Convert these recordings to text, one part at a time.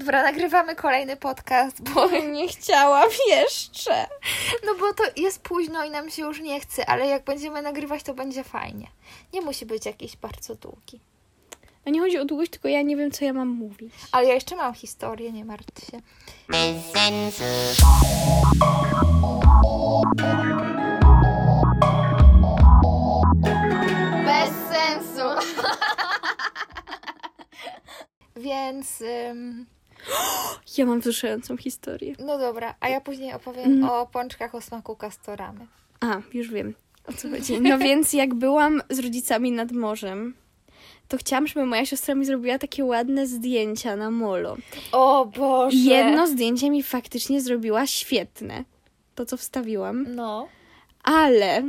Dobra, nagrywamy kolejny podcast, bo... Nie chciałam jeszcze. No bo to jest późno i nam się już nie chce, ale jak będziemy nagrywać, to będzie fajnie. Nie musi być jakiś bardzo długi. A nie chodzi o długość, tylko ja nie wiem, co ja mam mówić. Ale ja jeszcze mam historię, nie martw się. Bez sensu. Więc, ym, Ja mam wzruszającą historię. no dobra, a ja później opowiem Mm. o pączkach o smaku kastoramy. A, już wiem, o co chodzi. No więc jak byłam z rodzicami nad morzem, to chciałam, żeby moja siostra mi zrobiła takie ładne zdjęcia na molo. O Boże! Jedno zdjęcie mi faktycznie zrobiła świetne. To, co wstawiłam. No. Ale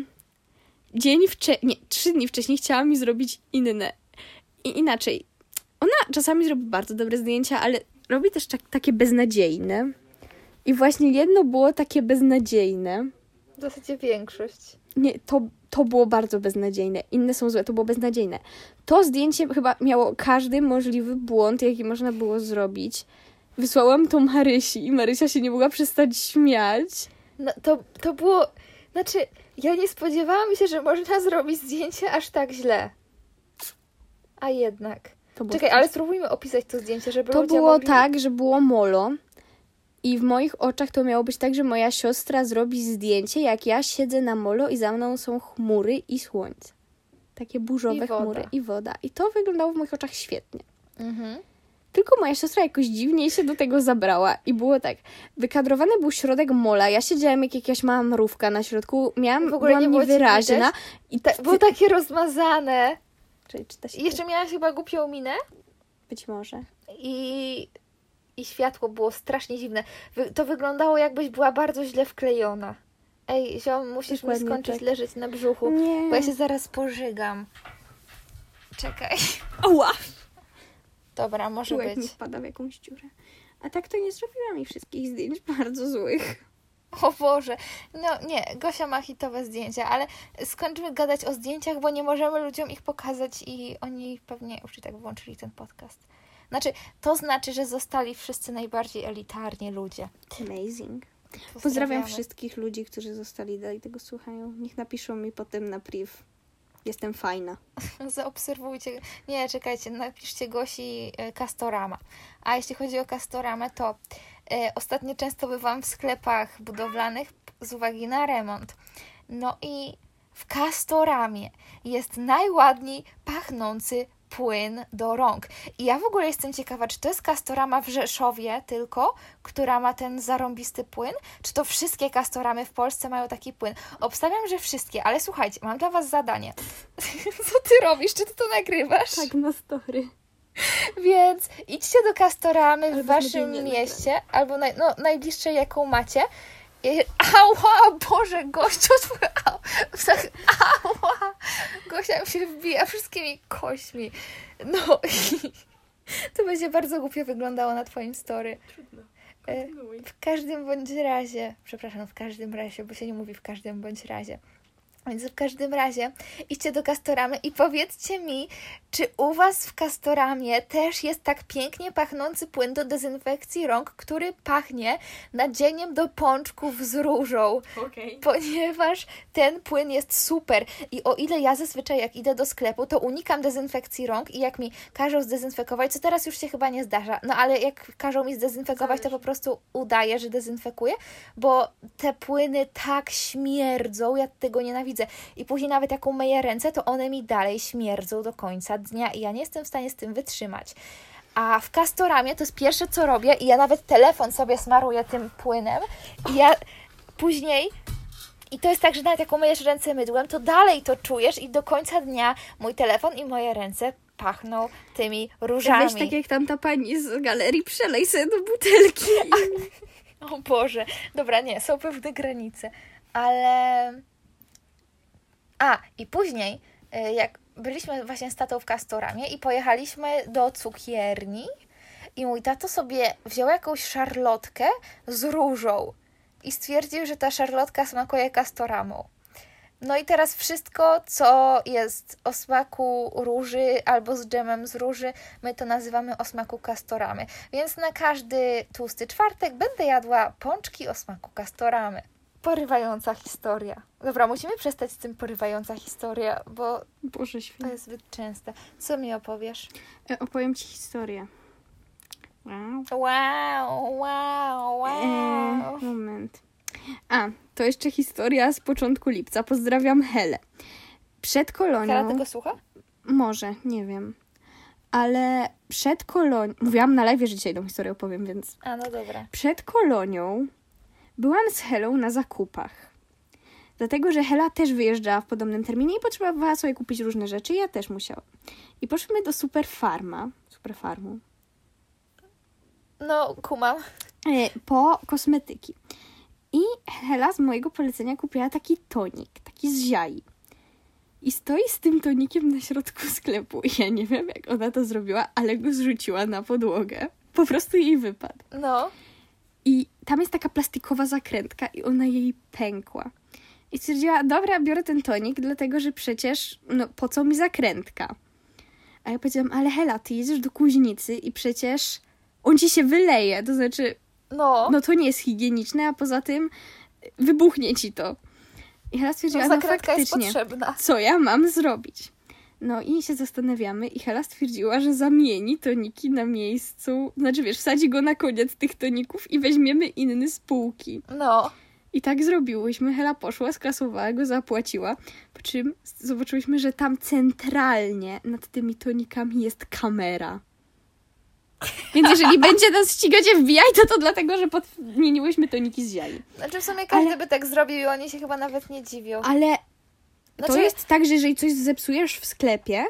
dzień wcześniej, nie, trzy dni wcześniej chciała mi zrobić inne. I inaczej. Ona czasami robi bardzo dobre zdjęcia, ale robi też tak, takie beznadziejne. I właśnie jedno było takie beznadziejne. W zasadzie większość. Nie, to, to było bardzo beznadziejne. Inne są złe, to było beznadziejne. To zdjęcie chyba miało każdy możliwy błąd, jaki można było zrobić. Wysłałam to Marysi i Marysia się nie mogła przestać śmiać. No to, to było. Znaczy, ja nie spodziewałam się, że można zrobić zdjęcie aż tak źle. A jednak. Czekaj, ale spróbujmy opisać to zdjęcie, żeby To było mogli... tak, że było molo. I w moich oczach to miało być tak, że moja siostra zrobi zdjęcie, jak ja siedzę na molo i za mną są chmury i słońce. Takie burzowe I chmury i woda. I to wyglądało w moich oczach świetnie. Mhm. Tylko moja siostra jakoś dziwnie się do tego zabrała i było tak. Wykadrowany był środek mola, ja siedziałam jak jakaś mała mrówka na środku, miałam, W ogóle byłam nie niewyraźna. I Ta, było takie rozmazane. Czekaj, czy ta się I jeszcze miałaś chyba głupią minę. Być może. I, I światło było strasznie dziwne. Wy, to wyglądało jakbyś była bardzo źle wklejona. Ej, ziom, musisz mi Dokładnie skończyć tak. leżeć na brzuchu, Nie. bo ja się zaraz pożygam. Czekaj. Ała! Dobra, może Czułek mi być. wpada w jakąś dziurę. A tak to nie zrobiła mi wszystkich zdjęć bardzo złych. O Boże, no nie, Gosia ma hitowe zdjęcia, ale skończymy gadać o zdjęciach, bo nie możemy ludziom ich pokazać i oni pewnie już i tak włączyli ten podcast. Znaczy, to znaczy, że zostali wszyscy najbardziej elitarni ludzie. Amazing. Pozdrawiam wszystkich ludzi, którzy zostali dalej tego słuchają. Niech napiszą mi potem na priv. Jestem fajna. Zaobserwujcie. Nie, czekajcie, napiszcie Gosi e, Castorama. A jeśli chodzi o Castoramę, to ostatnio często bywam w sklepach budowlanych z uwagi na remont. No i w Castoramie jest najładniej pachnący płyn do rąk. I ja w ogóle jestem ciekawa, czy to jest Castorama w Rzeszowie tylko, która ma ten zarąbisty płyn, czy to wszystkie Castoramy w Polsce mają taki płyn. Obstawiam, że wszystkie, ale słuchajcie, mam dla Was zadanie. Co Ty robisz? Czy Ty to nagrywasz? Tak, na story. Więc idźcie do Castoramy w Albo waszym nie mieście, albo naj, no, najbliższej, jaką macie. I, ała, Boże, gościu, twój, au, tak, ała, Gosia mi się wbija wszystkimi kośćmi. No i to będzie bardzo głupio wyglądało na twoim story. Trudno. E, W każdym bądź razie, przepraszam, w każdym razie, bo się nie mówi w każdym bądź razie. Więc w każdym razie idźcie do Castoramy i powiedzcie mi, czy u Was w Castoramie też jest tak pięknie pachnący płyn do dezynfekcji rąk, który pachnie nadzieniem do pączków z różą? Okej. ponieważ ten płyn jest super i o ile ja zazwyczaj jak idę do sklepu, to unikam dezynfekcji rąk i jak mi każą zdezynfekować, co teraz już się chyba nie zdarza, no ale jak każą mi zdezynfekować, to po prostu udaję, że dezynfekuję, bo te płyny tak śmierdzą, ja tego nienawidzę i później nawet jak umyję ręce, to one mi dalej śmierdzą do końca dnia i ja nie jestem w stanie z tym wytrzymać. A w Castoramie to jest pierwsze, co robię i ja nawet telefon sobie smaruję tym płynem i ja później i to jest tak, że nawet jak umyjesz ręce mydłem, to dalej to czujesz i do końca dnia mój telefon i moje ręce pachną tymi różami. Weź tak jak tamta pani z galerii, przelej sobie do butelki. O Boże, dobra, nie, są pewne granice, ale... A, i później, y, jak byliśmy właśnie z tatą w Castoramie i pojechaliśmy do cukierni i mój tato sobie wziął jakąś szarlotkę z różą i stwierdził, że ta szarlotka smakuje Castoramą. No i teraz wszystko, co jest o smaku róży albo z dżemem z róży, my to nazywamy o smaku kastoramy. Więc na każdy tłusty czwartek będę jadła pączki o smaku kastoramy. Porywająca historia. Dobra, musimy przestać z tym porywająca historia, bo Boże to jest zbyt częste. Co mi opowiesz? E, Opowiem ci historię. Wow. Wow, wow, wow. E, moment. A, to jeszcze historia z początku lipca. Pozdrawiam Helę. Przed kolonią... Kara tego słucha? Może, nie wiem. Ale przed kolonią... Mówiłam na live, że dzisiaj tą historię opowiem, więc... A, no dobra. Przed kolonią byłam z Helą na zakupach. Dlatego, że Hela też wyjeżdżała w podobnym terminie i potrzebowała sobie kupić różne rzeczy. i Ja też musiałam. I poszliśmy do Super Farma. Super Farmu. No, kumam. e, po kosmetyki. I Hela z mojego polecenia kupiła taki tonik, taki z ziai. I stoi z tym tonikiem na środku sklepu. Ja nie wiem, jak ona to zrobiła, ale go zrzuciła na podłogę. Po prostu jej wypadł. No. I tam jest taka plastikowa zakrętka i ona jej pękła. I stwierdziła, dobra, biorę ten tonik, dlatego że przecież, no po co mi zakrętka? A ja powiedziałam, ale Hela, ty jedziesz do kuźnicy i przecież on ci się wyleje, to znaczy No. no to nie jest higieniczne, a poza tym wybuchnie ci to. I Hela stwierdziła, no no, faktycznie, potrzebna. co ja mam zrobić? No i się zastanawiamy i Hela stwierdziła, że zamieni toniki na miejscu, znaczy wiesz, wsadzi go na koniec tych toników i weźmiemy inny z półki. No. I tak zrobiłyśmy. Hela poszła, skasowała go, zapłaciła. Po czym zobaczyłyśmy, że tam centralnie nad tymi tonikami jest kamera. Więc jeżeli będzie nas ścigać FBI, to to dlatego, że podmieniłyśmy toniki z jaj. Znaczy w sumie każdy Ale- by tak zrobił i oni się chyba nawet nie dziwią. Ale Znaczy, to jest tak, że jeżeli coś zepsujesz w sklepie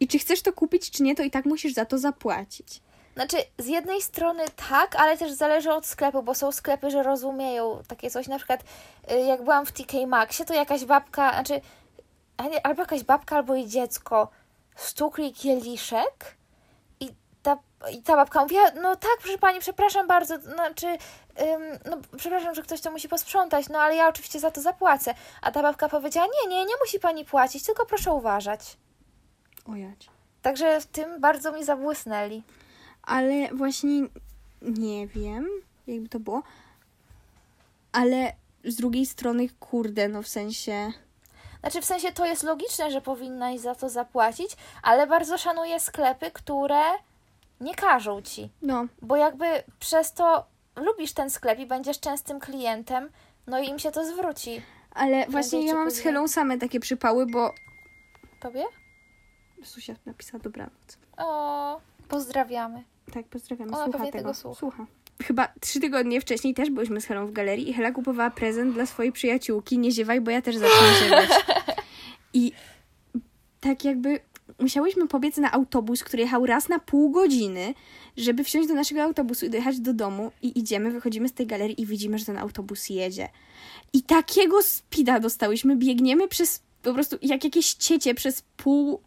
i czy chcesz to kupić, czy nie, to i tak musisz za to zapłacić. Znaczy, z jednej strony tak, ale też zależy od sklepu, bo są sklepy, że rozumieją takie coś. Na przykład, y, jak byłam w TK Maxie, to jakaś babka, znaczy, albo jakaś babka, albo jej dziecko stukli kieliszek i ta, i ta babka mówiła, no tak, proszę pani, przepraszam bardzo, znaczy, no przepraszam, że ktoś to musi posprzątać, no ale ja oczywiście za to zapłacę. A ta babka powiedziała, nie, nie, nie musi pani płacić, tylko proszę uważać. Ojać. Także w tym bardzo mi zabłysnęli. Ale właśnie nie wiem, jakby to było. Ale z drugiej strony, kurde, no w sensie. Znaczy, w sensie to jest logiczne, że powinnaś za to zapłacić, ale bardzo szanuję sklepy, które nie każą ci. No, Bo jakby przez to lubisz ten sklep i będziesz częstym klientem, no i im się to zwróci. ale właśnie ja mam z. Helą same takie przypały, bo. Tobie? Susia napisała dobranoc. O, pozdrawiamy. Tak, pozdrawiam. Ona Słucha tego. tego słucha. Słucha. Chyba trzy tygodnie wcześniej też byliśmy z Helą w galerii i Hela kupowała prezent dla swojej przyjaciółki. Nie ziewaj, bo ja też zacznę ziewać. I tak jakby musiałyśmy pobiec na autobus, który jechał raz na pół godziny, żeby wsiąść do naszego autobusu i dojechać do domu i idziemy, wychodzimy z tej galerii i widzimy, że ten autobus jedzie. I takiego spida dostałyśmy, biegniemy przez po prostu jak jakieś ciecie przez pół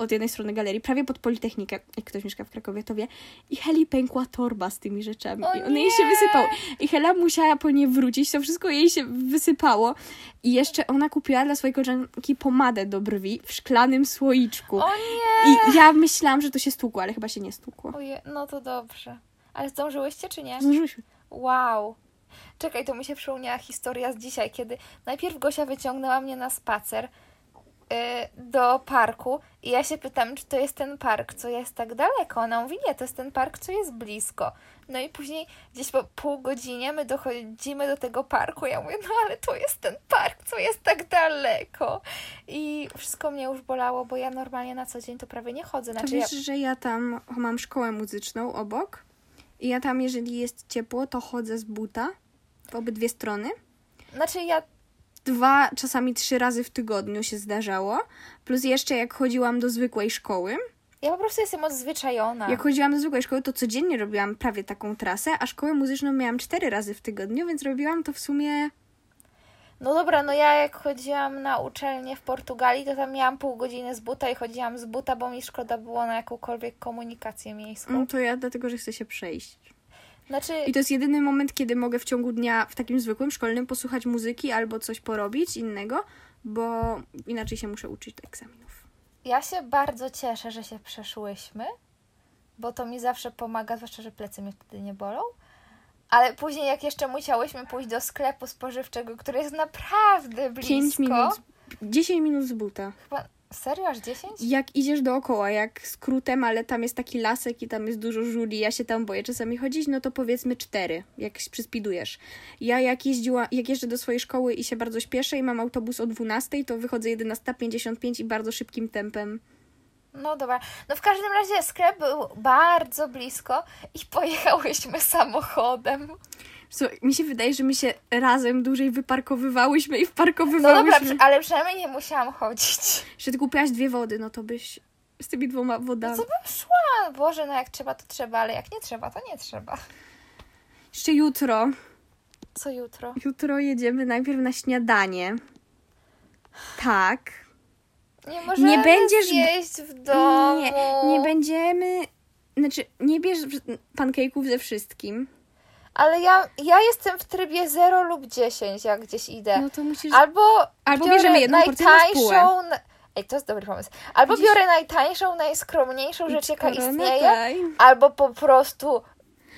od jednej strony galerii, prawie pod Politechnikę, jak ktoś mieszka w Krakowie, to wie. I Heli pękła torba z tymi rzeczami. O I one jej się nie! wysypały. I Hela musiała po nie wrócić, to wszystko jej się wysypało. I jeszcze ona kupiła dla swojej koleżanki pomadę do brwi w szklanym słoiczku. O nie! I ja myślałam, że to się stłukło, ale chyba się nie stłukło. Oje, no to dobrze. Ale zdążyłyście czy nie? Zdążyłyśmy. Wow. Czekaj, to mi się przypomniała historia z dzisiaj, kiedy najpierw Gosia wyciągnęła mnie na spacer do parku i ja się pytam, czy to jest ten park, co jest tak daleko. Ona mówi, nie, to jest ten park, co jest blisko. No i później gdzieś po pół godzinie my dochodzimy do tego parku. Ja mówię, no ale to jest ten park, co jest tak daleko. I wszystko mnie już bolało, bo ja normalnie na co dzień to prawie nie chodzę. To Znaczy, ja, wiesz, że ja tam mam szkołę muzyczną obok i ja tam, jeżeli jest ciepło, to chodzę z buta w obydwie strony. znaczy ja Dwa, czasami trzy razy w tygodniu się zdarzało. Plus jeszcze jak chodziłam do zwykłej szkoły. Ja po prostu jestem odzwyczajona. Jak chodziłam do zwykłej szkoły, to codziennie robiłam prawie taką trasę, a szkołę muzyczną miałam cztery razy w tygodniu, więc robiłam to w sumie... No dobra, no ja jak chodziłam na uczelnię w Portugalii, to tam miałam pół godziny z buta i chodziłam z buta, bo mi szkoda było na jakąkolwiek komunikację miejską. Mm, To ja dlatego, że chcę się przejść. Znaczy, I to jest jedyny moment, kiedy mogę w ciągu dnia w takim zwykłym szkolnym posłuchać muzyki albo coś porobić innego, bo inaczej się muszę uczyć do egzaminów. ja się bardzo cieszę, że się przeszłyśmy, bo to mi zawsze pomaga, zwłaszcza, że plecy mnie wtedy nie bolą. Ale później, jak jeszcze musiałyśmy pójść do sklepu spożywczego, który jest naprawdę blisko. 5 minut, 10 minut z buta. Chyba, serio, aż 10? Jak idziesz dookoła, jak skrótem, ale tam jest taki lasek i tam jest dużo żuli, ja się tam boję czasami chodzić, no to powiedzmy 4, jak przyspidujesz. Ja jak jeździła, jak jeżdżę do swojej szkoły i się bardzo śpieszę i mam autobus o 12, to wychodzę 11.55 i bardzo szybkim tempem. No dobra. No w każdym razie sklep był bardzo blisko i pojechałyśmy samochodem. So, mi się wydaje, że my się razem dłużej wyparkowywałyśmy i No wparkowywałyśmy. dobra, przy- ale przynajmniej nie musiałam chodzić. Że ty kupiłaś dwie wody, no to byś z tymi dwoma wodami. Co bym szła? Boże, no jak trzeba, to trzeba, ale jak nie trzeba, to nie trzeba. Jeszcze jutro. Co jutro? Jutro jedziemy najpierw na śniadanie. Tak. Nie możemy Nie będziesz- zjeść w domu. Nie, nie będziemy. Znaczy, nie bierz pancake'ów ze wszystkim. Ale ja, ja jestem w trybie 0 lub 10, jak gdzieś idę. No to musisz. Albo, Albo bierzemy jedną najtańszą... na- Ej, to jest dobry pomysł. Albo Widzisz? biorę najtańszą, najskromniejszą rzecz, jaka istnieje, albo po prostu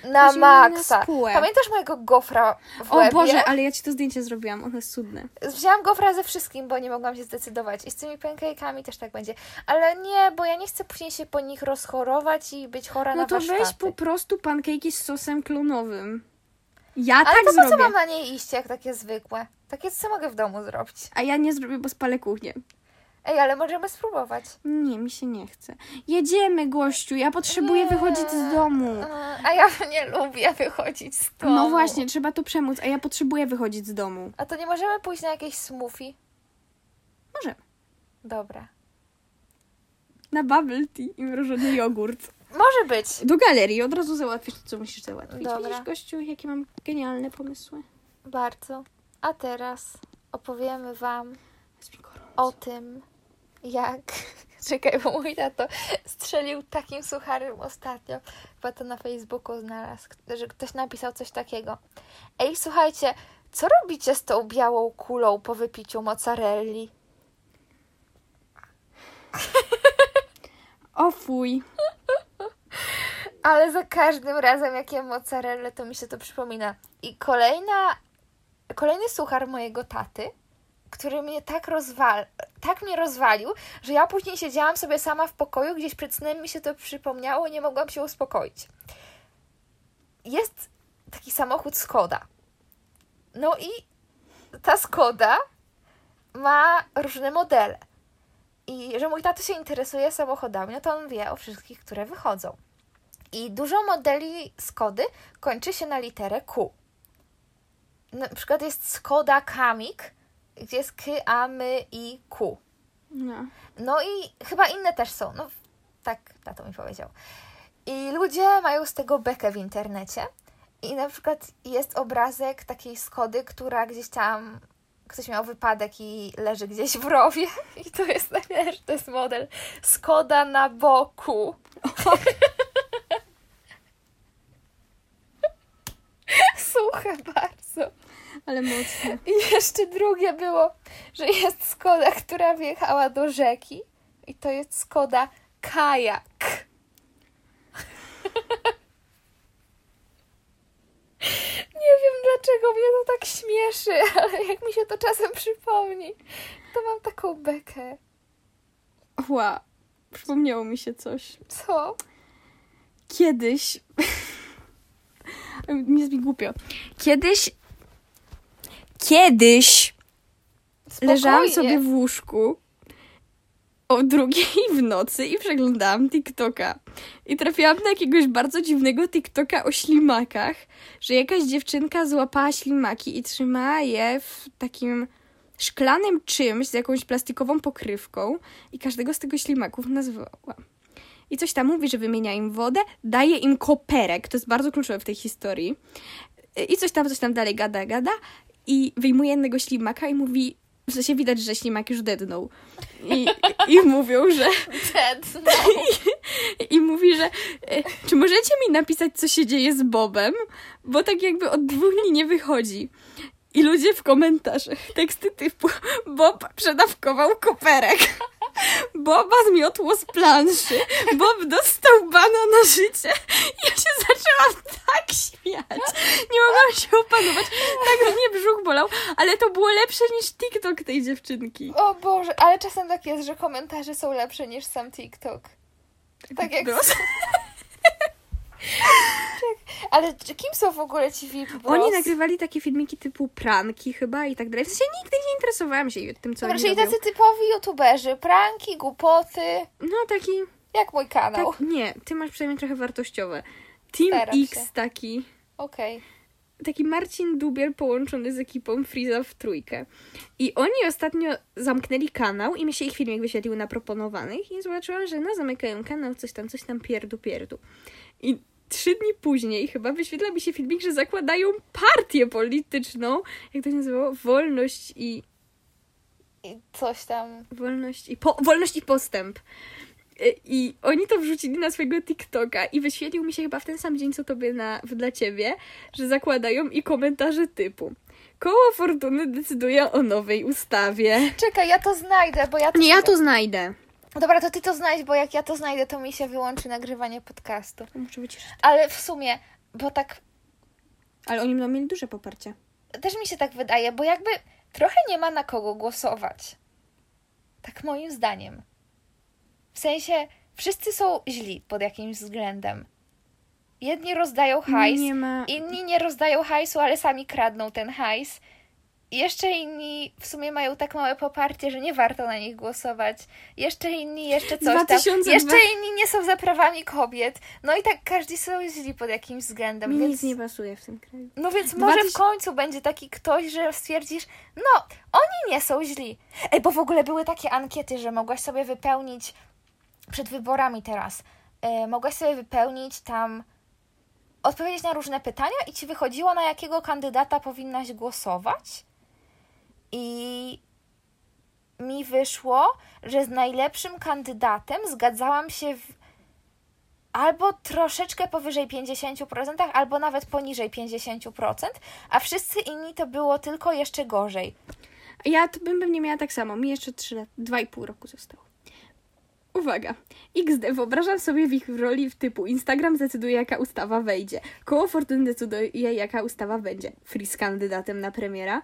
na maksa. spółę. Pamiętasz mojego gofra w O łebie? Boże, ale ja ci to zdjęcie zrobiłam, ono jest cudne. Wzięłam gofra ze wszystkim, bo nie mogłam się zdecydować. I z tymi pancake'ami też tak będzie. Ale nie, bo ja nie chcę później się po nich rozchorować i być chora No na to weź warsztaty. po prostu pancake'i z sosem klonowym. Ja Ale tak to po zrobię. co mam na nie iść, jak takie zwykłe? Takie co mogę w domu zrobić. A ja nie zrobię, bo spalę kuchnię. Ej, ale możemy spróbować. Nie, mi się nie chce. Jedziemy, gościu, ja potrzebuję Nie. wychodzić z domu. A ja nie lubię wychodzić z domu. No właśnie, trzeba to przemóc, a ja potrzebuję wychodzić z domu. A to nie możemy pójść na jakieś smoothie? Możemy. Dobra. Na bubble tea i mrożony jogurt. Może być. Do galerii, od razu załatwisz to, co musisz załatwić. Dobra. Widzisz, gościu, jakie mam genialne pomysły. Bardzo. A teraz opowiemy Wam o tym, jak. Czekaj, bo mój tato strzelił takim sucharem ostatnio. Chyba to na Facebooku znalazł, że ktoś napisał coś takiego. Ej, słuchajcie, co robicie z tą białą kulą po wypiciu mozzarelli? O fuj. Ale za każdym razem, jak jem mozzarellę, to mi się to przypomina. I kolejna, kolejny suchar mojego taty, który mnie tak rozwal, tak mnie rozwalił, że ja później siedziałam sobie sama w pokoju, gdzieś przed snem mi się to przypomniało, nie mogłam się uspokoić. Jest taki samochód Skoda. No i ta Skoda ma różne modele. I że mój tato się interesuje samochodami, no to on wie o wszystkich, które wychodzą. I dużo modeli Skody kończy się na literę Q. Na przykład jest Skoda Kamik, gdzie jest K, A, M, I, Q. No. No i chyba inne też są. No tak, tato mi powiedział. I ludzie mają z tego bekę w internecie. I na przykład jest obrazek takiej Skody, która gdzieś tam ktoś miał wypadek i leży gdzieś w rowie. I to jest, wiesz, to jest model Skoda na boku. Suche bardzo. Ale mocno. I jeszcze drugie było, że jest Skoda, która wjechała do rzeki i to jest Skoda kajak. Nie wiem dlaczego mnie to tak śmieszy, ale jak mi się to czasem przypomni, to mam taką bekę. Ła. Przypomniało mi się coś. Co? Kiedyś. Nie jest mi głupio. Kiedyś. Kiedyś leżałam Spokojnie. sobie w łóżku o drugiej w nocy i przeglądałam TikToka. I trafiłam na jakiegoś bardzo dziwnego TikToka o ślimakach, że jakaś dziewczynka złapała ślimaki i trzymała je w takim szklanym czymś z jakąś plastikową pokrywką i każdego z tego ślimaków nazwała. I coś tam mówi, że wymienia im wodę, daje im koperek, to jest bardzo kluczowe w tej historii. I coś tam, coś tam dalej gada, gada i wyjmuje jednego ślimaka i mówi w sensie widać, że ślimak już dednął. I, i mówią, że... Dead, no. I mówi, że e, czy możecie mi napisać, co się dzieje z Bobem? Bo tak jakby od dwóch dni nie wychodzi. I ludzie w komentarzach, teksty typu Bob przedawkował koperek. Boba zmiotło z planszy. Bob dostał bana na życie. Ja się zaczęłam tak śmiać. Nie mogłam się opanować. Tak mnie brzuch bolał, ale to było lepsze niż TikTok tej dziewczynki. O Boże, ale czasem tak jest, że komentarze są lepsze niż sam TikTok. Tak jak... Ale czy- kim są w ogóle ci VIP Bros? Oni nagrywali takie filmiki typu pranki chyba i tak dalej. W sensie nigdy nie interesowałam się tym, co Dobra, oni czyli robią. tacy typowi youtuberzy, pranki, głupoty, No taki... jak mój kanał. Tak, nie, ty masz przynajmniej trochę wartościowe. Team Staram X się. taki. Okej. Taki Marcin Dubiel połączony z ekipą Freeza w trójkę. I oni ostatnio zamknęli kanał i mi się ich filmik wyświetlił na proponowanych i zobaczyłam, że no zamykają kanał, coś tam, coś tam, pierdu, pierdu. I trzy dni później chyba wyświetla mi się filmik, że zakładają partię polityczną, jak to się nazywało? Wolność i... I coś tam. Wolność i, po, wolność i postęp. Y, I oni to wrzucili na swojego TikToka i wyświetlił mi się chyba w ten sam dzień, co tobie na, dla ciebie, że zakładają i komentarze typu Koło Fortuny decyduje o nowej ustawie. Czekaj, ja to znajdę, bo ja to... Nie, ja to znajdę. Dobra, to ty to znajdź, bo jak ja to znajdę, to mi się wyłączy nagrywanie podcastu. Muszę wyciszyć. Ale w sumie, bo tak Ale oni będą mieli duże poparcie. też mi się tak wydaje, bo jakby trochę nie ma na kogo głosować. Tak moim zdaniem. W sensie, wszyscy są źli pod jakimś względem. Jedni rozdają hajs, Nie inni nie rozdają hajsu, ale sami kradną ten hajs. Jeszcze inni w sumie mają tak małe poparcie, że nie warto na nich głosować. Jeszcze inni jeszcze coś tam. 2002 Jeszcze inni nie są za prawami kobiet. No i tak każdy są źli pod jakimś względem. Mi więc... nic nie pasuje w tym kraju. No więc może w końcu będzie taki ktoś, że stwierdzisz, no, oni nie są źli. Ej, bo w ogóle były takie ankiety, że mogłaś sobie wypełnić przed wyborami teraz. E, mogłaś sobie wypełnić tam, odpowiedzieć na różne pytania i ci wychodziło, na jakiego kandydata powinnaś głosować. I mi wyszło, że z najlepszym kandydatem zgadzałam się w albo troszeczkę powyżej 50%, albo nawet poniżej 50%, a wszyscy inni to było tylko jeszcze gorzej. Ja to bym pewnie miała tak samo. Mi jeszcze 3 lat, 2,5 roku zostało. Uwaga. XD. Wyobrażam sobie w ich roli w typu Instagram decyduje, jaka ustawa wejdzie. Koło Fortuny decyduje, jaka ustawa będzie. Free z kandydatem na premiera.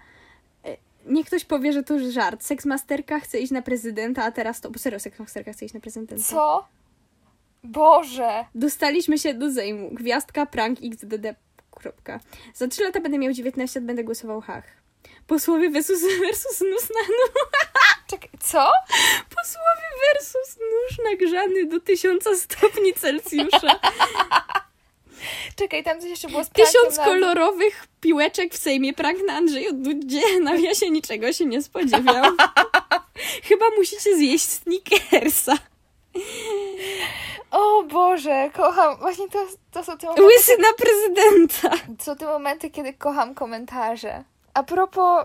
E, Niech ktoś powie, że to żart. Seksmasterka chce iść na prezydenta, a teraz to... Bo serio, seksmasterka chce iść na prezydenta. Co? Boże! Dostaliśmy się do Sejmu. Gwiazdka, prank, xdd. Kropka. Za 3 lata będę miał 19 lat, będę głosował hach. Posłowie versus, versus nóż na nóż. Czekaj, co? Posłowie versus nóż nagrzany do 1000 stopni Celsjusza. Czekaj, tam coś jeszcze było z Tysiąc na- kolorowych piłeczek w Sejmie. Prank na Andrzeju Dudzie. Nawiasie niczego się nie spodziewam. Chyba musicie zjeść Snickersa. O Boże, kocham. Właśnie to, to są te momenty, Łysy na prezydenta. to są te momenty, kiedy kocham komentarze. A propos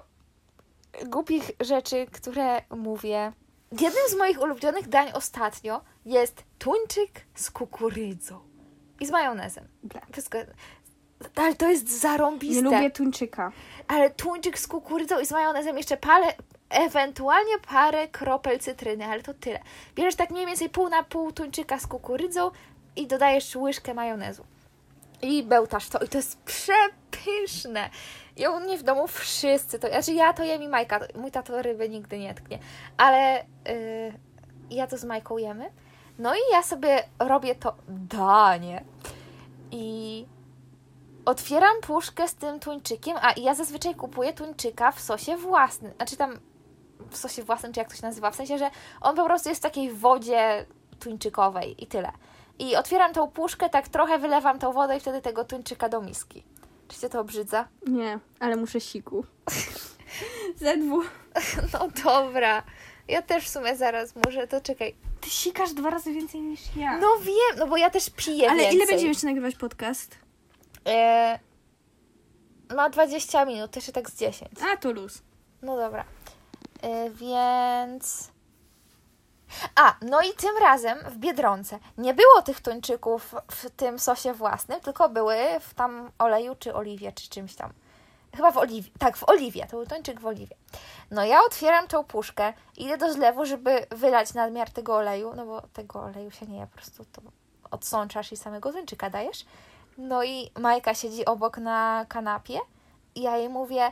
głupich rzeczy, które mówię. Jednym z moich ulubionych dań ostatnio jest tuńczyk z kukurydzą i z majonezem. Wszystko. Ale to jest zarąbiste. Nie lubię tuńczyka. Ale tuńczyk z kukurydzą i z majonezem, jeszcze parę, ewentualnie parę kropel cytryny, ale to tyle. Bierzesz tak mniej więcej pół na pół tuńczyka z kukurydzą i dodajesz łyżkę majonezu. I bełtasz to i to jest przepyszne. I u mnie w domu wszyscy to, znaczy ja to jem i Majka, mój tato ryby nigdy nie tknie, ale yy, ja to z Majką jemy. No i ja sobie robię to danie i otwieram puszkę z tym tuńczykiem, a ja zazwyczaj kupuję tuńczyka w sosie własnym, znaczy tam w sosie własnym, czy jak to się nazywa, w sensie, że on po prostu jest w takiej wodzie tuńczykowej i tyle. I otwieram tą puszkę, tak trochę wylewam tą wodę i wtedy tego tuńczyka do miski. Czy cię to obrzydza? Nie, ale muszę siku. Zedwu. No dobra. Ja też w sumie zaraz muszę, to czekaj. Ty sikasz dwa razy więcej niż ja. No wiem, no bo ja też piję ale więcej. ile będziemy jeszcze nagrywać podcast? E, ma 20 minut, też tak z 10. A, to luz. No dobra. Y, więc... A, no i tym razem w Biedronce nie było tych tuńczyków w tym sosie własnym, tylko były w tam oleju czy oliwie, czy czymś tam. Chyba w oliwie, tak, w oliwie, to był tuńczyk w oliwie. No ja otwieram tą puszkę, idę do zlewu, żeby wylać nadmiar tego oleju, no bo tego oleju się nie je, po prostu to odsączasz i samego tuńczyka dajesz. No i Majka siedzi obok na kanapie i ja jej mówię,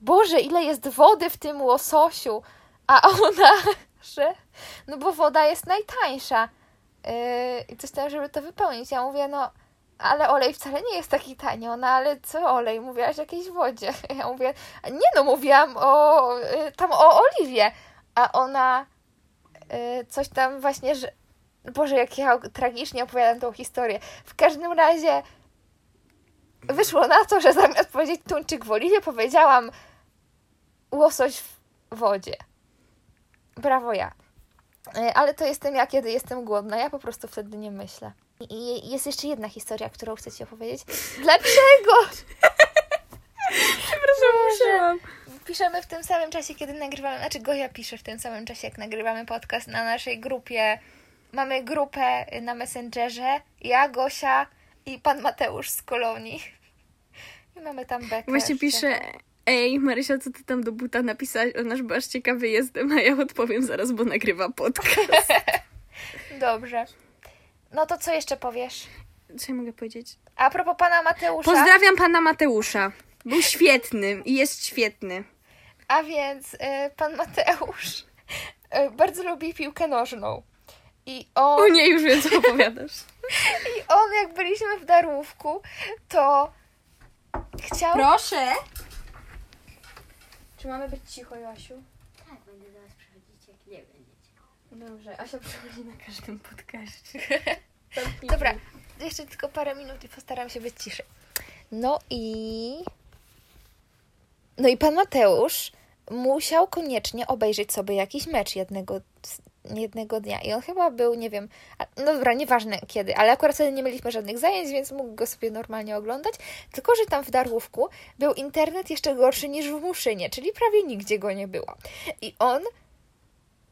Boże, ile jest wody w tym łososiu, a ona, że no bo woda jest najtańsza yy, i coś tam, żeby to wypełnić. Ja mówię, no ale olej wcale nie jest taki tanio, no ale co olej? Mówiłaś o jakiejś wodzie. Ja mówię, nie no, mówiłam o, yy, tam o oliwie, a ona yy, coś tam właśnie, że Boże, jak ja tragicznie opowiadam tą historię. W każdym razie wyszło na to, że zamiast powiedzieć tuńczyk w oliwie, powiedziałam łosoś w wodzie. Brawo ja. E, Ale to jestem ja, kiedy jestem głodna. Ja po prostu wtedy nie myślę. I jest jeszcze jedna historia, którą chcę Ci opowiedzieć. Dlaczego? Przepraszam, musiałam. Piszemy w tym samym czasie, kiedy nagrywamy, znaczy Goja pisze w tym samym czasie, jak nagrywamy podcast na naszej grupie. Mamy grupę na Messengerze, ja, Gosia i pan Mateusz z Kolonii. I mamy tam bekę. Właśnie pisze, ej Marysia, co ty tam do buta napisałaś? Że była aż ciekawy jestem, a ja odpowiem zaraz, bo nagrywa podcast. Dobrze. No to co jeszcze powiesz? Co ja mogę powiedzieć? A propos pana Mateusza. Pozdrawiam pana Mateusza. Był świetny i jest świetny. A więc y, pan Mateusz y, bardzo lubi piłkę nożną. I on, O nie, już wiem, co opowiadasz. I on, jak byliśmy w Darłówku, to chciał... Proszę. Czy mamy być cicho, Joasiu? Tak, będę do was przychodzić, jak nie będziecie. Dobrze, Asia przychodzi na każdym podcaście. Dobra, jeszcze tylko parę minut i postaram się być ciszej. No i... No i pan Mateusz musiał koniecznie obejrzeć sobie jakiś mecz jednego, jednego dnia. I on chyba był, nie wiem, no dobra, nieważne kiedy, ale akurat wtedy nie mieliśmy żadnych zajęć, więc mógł go sobie normalnie oglądać. Tylko, że tam w Darłówku był internet jeszcze gorszy niż w Muszynie, czyli prawie nigdzie go nie było. I on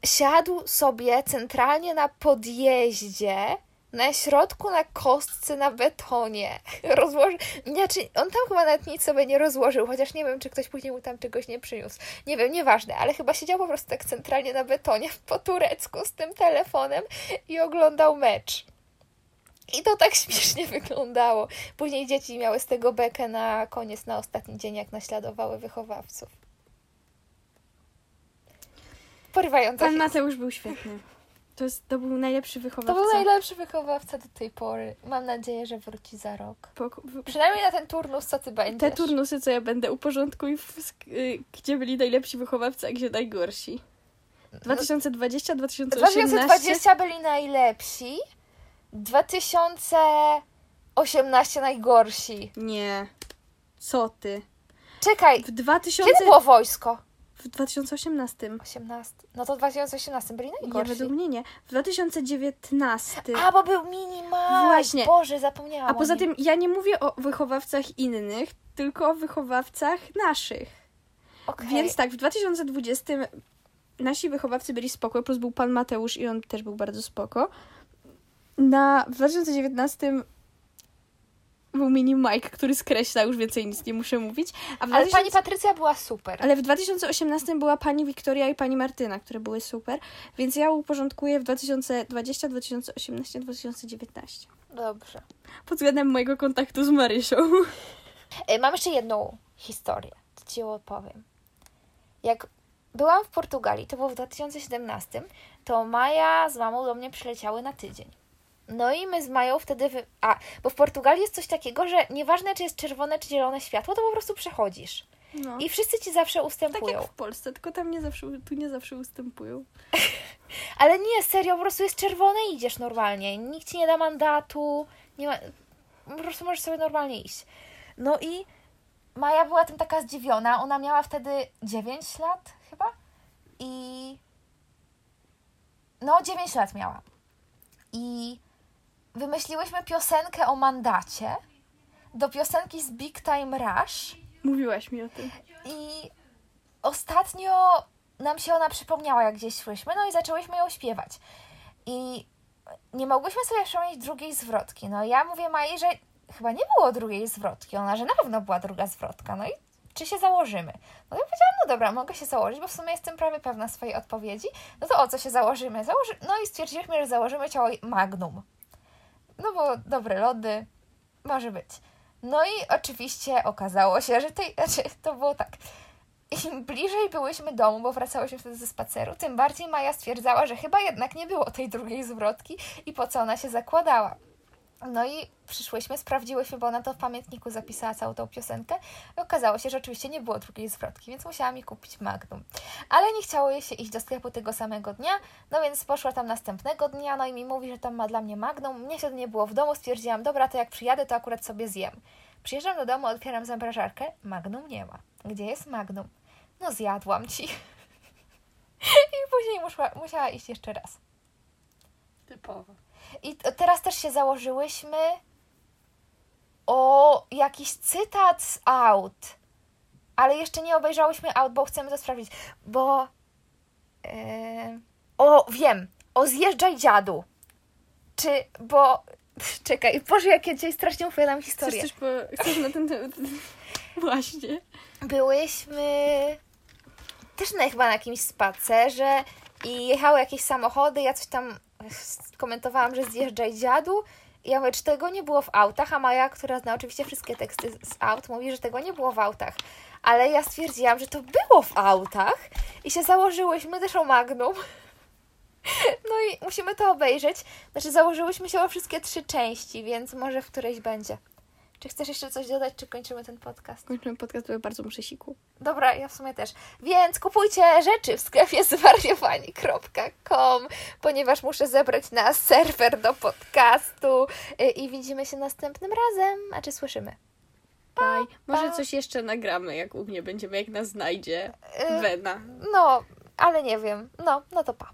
siadł sobie centralnie na podjeździe, na środku, na kostce, na betonie. Rozłożył. Znaczy, on tam chyba nawet nic sobie nie rozłożył, chociaż nie wiem, czy ktoś później mu tam czegoś nie przyniósł. Nie wiem, nieważne, ale chyba siedział po prostu tak centralnie na betonie po turecku z tym telefonem i oglądał mecz. I to tak śmiesznie wyglądało. Później dzieci miały z tego bekę na koniec, na ostatni dzień, jak naśladowały wychowawców. Porywająca Pan. Mateusz był świetny. To, jest, to był najlepszy wychowawca. To był najlepszy wychowawca do tej pory. Mam nadzieję, że wróci za rok. W- Przynajmniej na ten turnus, co ty będziesz. Te turnusy, co ja będę uporządkuj, w, y, gdzie byli najlepsi wychowawcy, a gdzie najgorsi. 2020, 2018. 2020 byli najlepsi. 2018 najgorsi. Nie. Co ty? Czekaj, W 2000... kiedy było wojsko? W 2018. 18. No to w 2018 byli Nie, najgorsi. według mnie nie. W 2019. A, bo był minimal. Właśnie. Boże, zapomniałam. A poza tym ja nie mówię o wychowawcach innych, tylko o wychowawcach naszych. Okej. Więc tak, w 2020 nasi wychowawcy byli spoko, plus był pan Mateusz i on też był bardzo spoko. Na, w 2019 był mini Mike, który skreśla, już więcej nic nie muszę mówić. Ale 2000 pani Patrycja była super. ale w 2018 była pani Wiktoria i pani Martyna, które były super, więc ja uporządkuję w 2020, 2018, 2019. Dobrze. Pod względem mojego kontaktu z Marysią. E, Mam jeszcze jedną historię, to ci ją opowiem. Jak byłam w Portugalii, to było w 2017, to Maja z mamą do mnie przyleciały na tydzień. No i my z Mają wtedy. Wy... A, bo w Portugalii jest coś takiego, że nieważne czy jest czerwone czy zielone światło, to po prostu przechodzisz. No. I wszyscy ci zawsze tak ustępują. jak w Polsce, tylko tam nie zawsze, tu nie zawsze ustępują. Ale nie, serio, po prostu jest czerwone i idziesz normalnie. Nikt ci nie da mandatu. Nie ma... Po prostu możesz sobie normalnie iść. No i Maja była tym taka zdziwiona. Ona miała wtedy 9 lat chyba. I... No, 9 lat miała. I wymyśliłyśmy piosenkę o mandacie do piosenki z Big Time Rush. Mówiłaś mi o tym. I ostatnio nam się ona przypomniała, jak gdzieś szłyśmy, no i zaczęłyśmy ją śpiewać. I nie mogłyśmy sobie przypomnieć drugiej zwrotki. No ja mówię Mai, że chyba nie było drugiej zwrotki. Ona, że na pewno była druga zwrotka. No i czy się założymy? No ja powiedziałam, no dobra, mogę się założyć, bo w sumie jestem prawie pewna swojej odpowiedzi. No to o co się założymy? Założy... No i stwierdziliśmy, że założymy ciało Magnum. No bo dobre lody, może być. No i oczywiście okazało się, że tej, znaczy, to było tak. Im bliżej byłyśmy domu, bo wracałyśmy wtedy ze spaceru, tym bardziej Maja stwierdzała, że chyba jednak nie było tej drugiej zwrotki i po co ona się zakładała. No i przyszłyśmy, sprawdziłyśmy, bo ona to w pamiętniku zapisała całą tą piosenkę i okazało się, że oczywiście nie było drugiej zwrotki, więc musiała mi kupić Magnum. Ale nie chciało jej się iść do sklepu tego samego dnia, no więc poszła tam następnego dnia, no i mi mówi, że tam ma dla mnie Magnum. Mnie wtedy nie było w domu, stwierdziłam, dobra, to jak przyjadę, to akurat sobie zjem. Przyjeżdżam do domu, otwieram zamrażarkę, Magnum nie ma. Gdzie jest Magnum? No zjadłam ci. I później musiała, musiała iść jeszcze raz. Typowo. I teraz też się założyłyśmy o jakiś cytat z Out. Ale jeszcze nie obejrzałyśmy Out, bo chcemy to sprawdzić. Bo. e, o, wiem. O zjeżdżaj dziadu. Czy. Bo. Czekaj, Boże, jak ja dzisiaj strasznie opowiadam Chcesz historię. coś po... Chcesz na ten temat... Właśnie. byłyśmy też na, chyba na jakimś spacerze i jechały jakieś samochody, ja coś tam komentowałam, że zjeżdżaj dziadu i ja mówię, czy tego nie było w autach, a Maja, która zna oczywiście wszystkie teksty z aut, mówi, że tego nie było w autach. Ale ja stwierdziłam, że to było w autach i się założyłyśmy też o Magnum. No i musimy to obejrzeć. Znaczy założyłyśmy się o wszystkie trzy części, więc może w którejś będzie. Czy chcesz jeszcze coś dodać, czy kończymy ten podcast? Kończymy podcast, bo ja bardzo muszę siku. Dobra, ja w sumie też. Więc kupujcie rzeczy w sklepie zwariowani.com, ponieważ muszę zebrać na serwer do podcastu Y, i widzimy się następnym razem. A czy słyszymy? Bye. Może pa. coś jeszcze nagramy, jak u mnie będziemy, jak nas znajdzie Y, Wena. No, ale nie wiem. No, no to pa.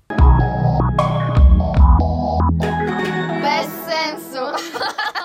Bez sensu.